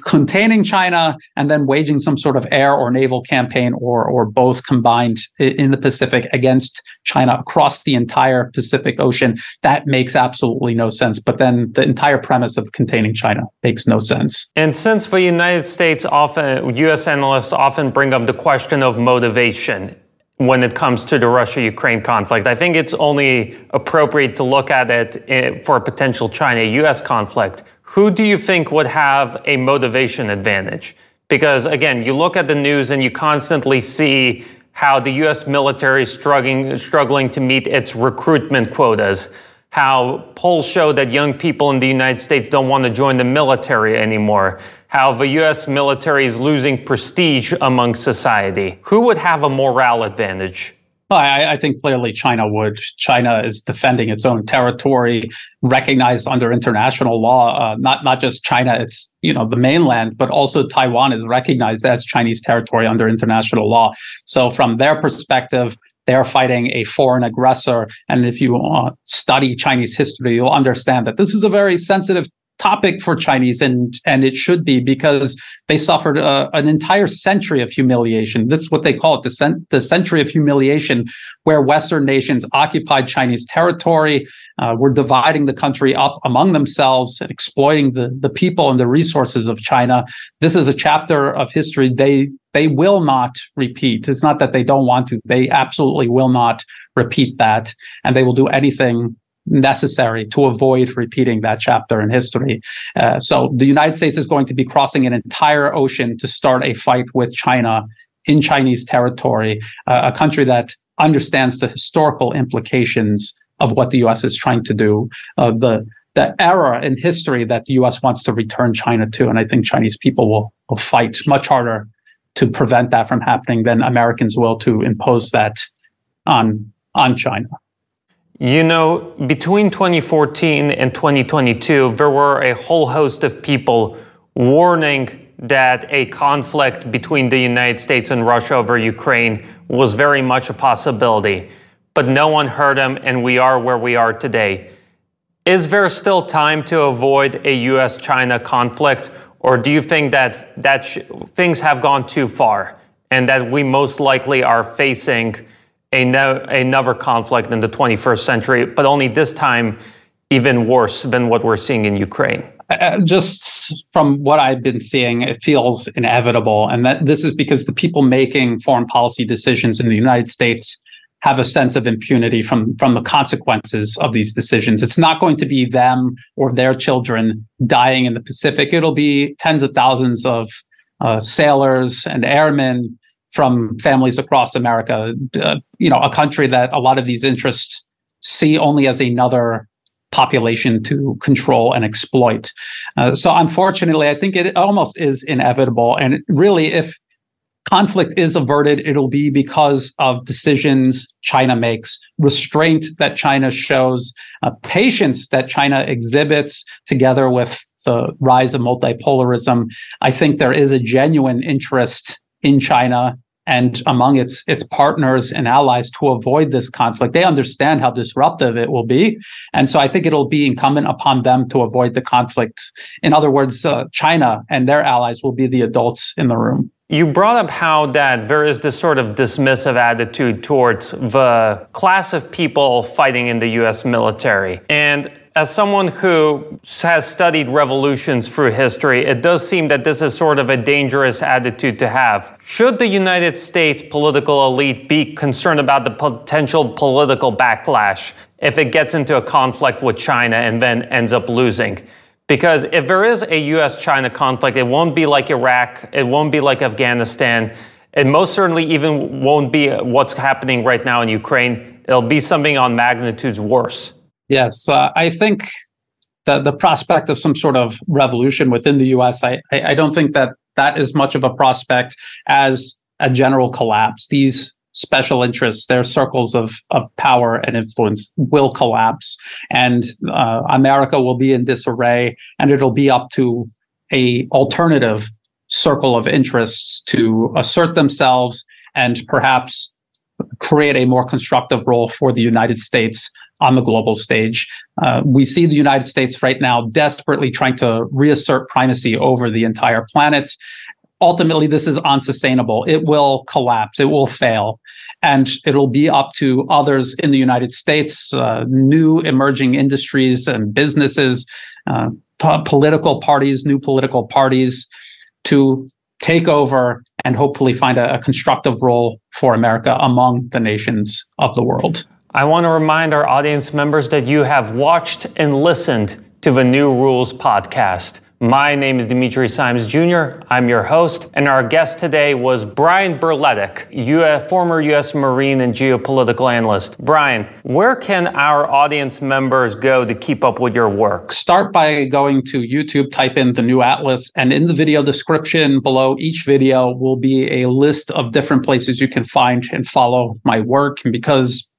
containing China and then waging some sort of air or naval campaign or or both combined in the Pacific against China across the entire Pacific Ocean, that makes absolutely no sense. But then the entire premise of containing China makes no sense. And since the United States often US analysts often bring up the question of motivation, when it comes to the Russia Ukraine conflict. I think it's only appropriate to look at it eh, for a potential China US conflict. Who do you think would have a motivation advantage? Because again, you look at the news and you constantly see how the US military is struggling, struggling to meet its recruitment quotas, how polls show that young people in the United States don't want to join the military anymore, how the US military is losing prestige among society. Who would have a morale advantage? I, I, think clearly China would. China is defending its own territory, recognized under international law. Uh, not not just China, it's you know the mainland, but also Taiwan is recognized as Chinese territory under international law. So from their perspective, they're fighting a foreign aggressor. And if you uh, study Chinese history, you'll understand that this is a very sensitive topic for Chinese, and and it should be because they suffered uh, an entire century of humiliation. That's what they call it the, cent- the century of humiliation, where Western nations occupied Chinese territory, uh, were dividing the country up among themselves and exploiting the the people and the resources of China. This is a chapter of history they they will not repeat. It's not that they don't want to; they absolutely will not repeat that, and they will do anything necessary to avoid repeating that chapter in history. Uh, so the United States is going to be crossing an entire ocean to start a fight with China in Chinese territory, uh, a country that understands the historical implications of what the U.S. is trying to do. Uh, the the era in history that the U.S. wants to return China to, and I think Chinese people will, will fight much harder to prevent that from happening than Americans will to impose that on on China. You know, between 2014 and 2022, there were a whole host of people warning that a conflict between the United States and Russia over Ukraine was very much a possibility. But no one heard them, and we are where we are today. Is there still time to avoid a US China conflict, or do you think that, that sh- things have gone too far and that we most likely are facing? Another conflict in the 21st century, but only this time even worse than what we're seeing in Ukraine. Uh, uh, just from what I've been seeing, it feels inevitable. And that this is because the people making foreign policy decisions in the United States have a sense of impunity from from the consequences of these decisions. It's not going to be them or their children dying in the Pacific. It'll be tens of thousands of uh, sailors and airmen from families across America. Uh, you know, a country that a lot of these interests see only as another population to control and exploit. Uh, so, unfortunately, I think it almost is inevitable. And really, if conflict is averted, it'll be because of decisions China makes, restraint that China shows, uh, patience that China exhibits, together with the rise of multipolarism. I think there is a genuine interest in China and among its its partners and allies to avoid this conflict. They understand how disruptive it will be, and so I think it'll be incumbent upon them to avoid the conflict. In other words, uh, China and their allies will be the adults in the room. You brought up how that there is this sort of dismissive attitude towards the class of people fighting in the US military. And as someone who has studied revolutions through history, it does seem that this is sort of a dangerous attitude to have. Should the United States political elite be concerned about the potential political backlash if it gets into a conflict with China and then ends up losing? Because if there is a US China conflict, it won't be like Iraq, it won't be like Afghanistan, it most certainly even won't be what's happening right now in Ukraine. It'll be something on magnitudes worse. Yes, uh, I think the the prospect of some sort of revolution within the U.S. I, I don't think that that is much of a prospect as a general collapse. These special interests, their circles of, of power and influence will collapse, and uh, America will be in disarray, and it'll be up to a alternative circle of interests to assert themselves and perhaps create a more constructive role for the United States on the global stage. Uh, we see the United States right now desperately trying to reassert primacy over the entire planet ultimately this is unsustainable. It will collapse. It will fail. And it'll be up to others in the United States, uh, new emerging industries and businesses, uh, political parties, new political parties to take over and hopefully find a, a constructive role for America among the nations of the world. I want to remind our audience members that you have watched and listened to the New Rules podcast. My name is Dimitri Simes Jr. I'm your host, and our guest today was Brian Berletic, US, former U.S. Marine and geopolitical analyst. Brian, where can our audience members go to keep up with your work? Start by going to YouTube, type in the new Atlas, and in the video description below each video will be a list of different places you can find and follow my work. And because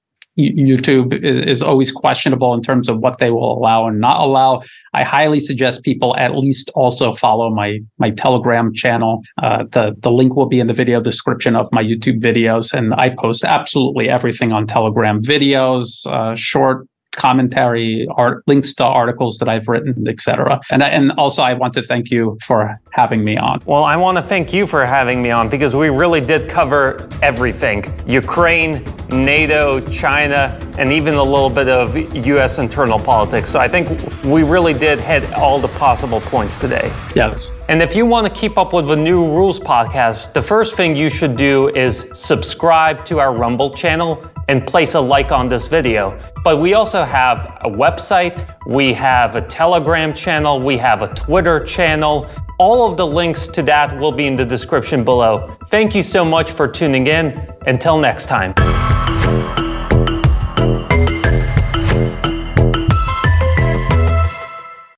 YouTube is always questionable in terms of what they will allow and not allow. I highly suggest people at least also follow my my Telegram channel. Uh, the the link will be in the video description of my YouTube videos, and I post absolutely everything on Telegram: videos, uh, short commentary, art, links to articles that I've written, etc. And and also I want to thank you for having me on. Well, I want to thank you for having me on because we really did cover everything: Ukraine, NATO, China, and even a little bit of U.S. internal politics. So I think we really did hit all the possible points today. Yes. And if you want to keep up with the New Rules podcast, the first thing you should do is subscribe to our Rumble channel and place a like on this video. But we also have a website, we have a Telegram channel, we have a Twitter channel. All of the links to that will be in the description below. Thank you so much for tuning in. Until next time.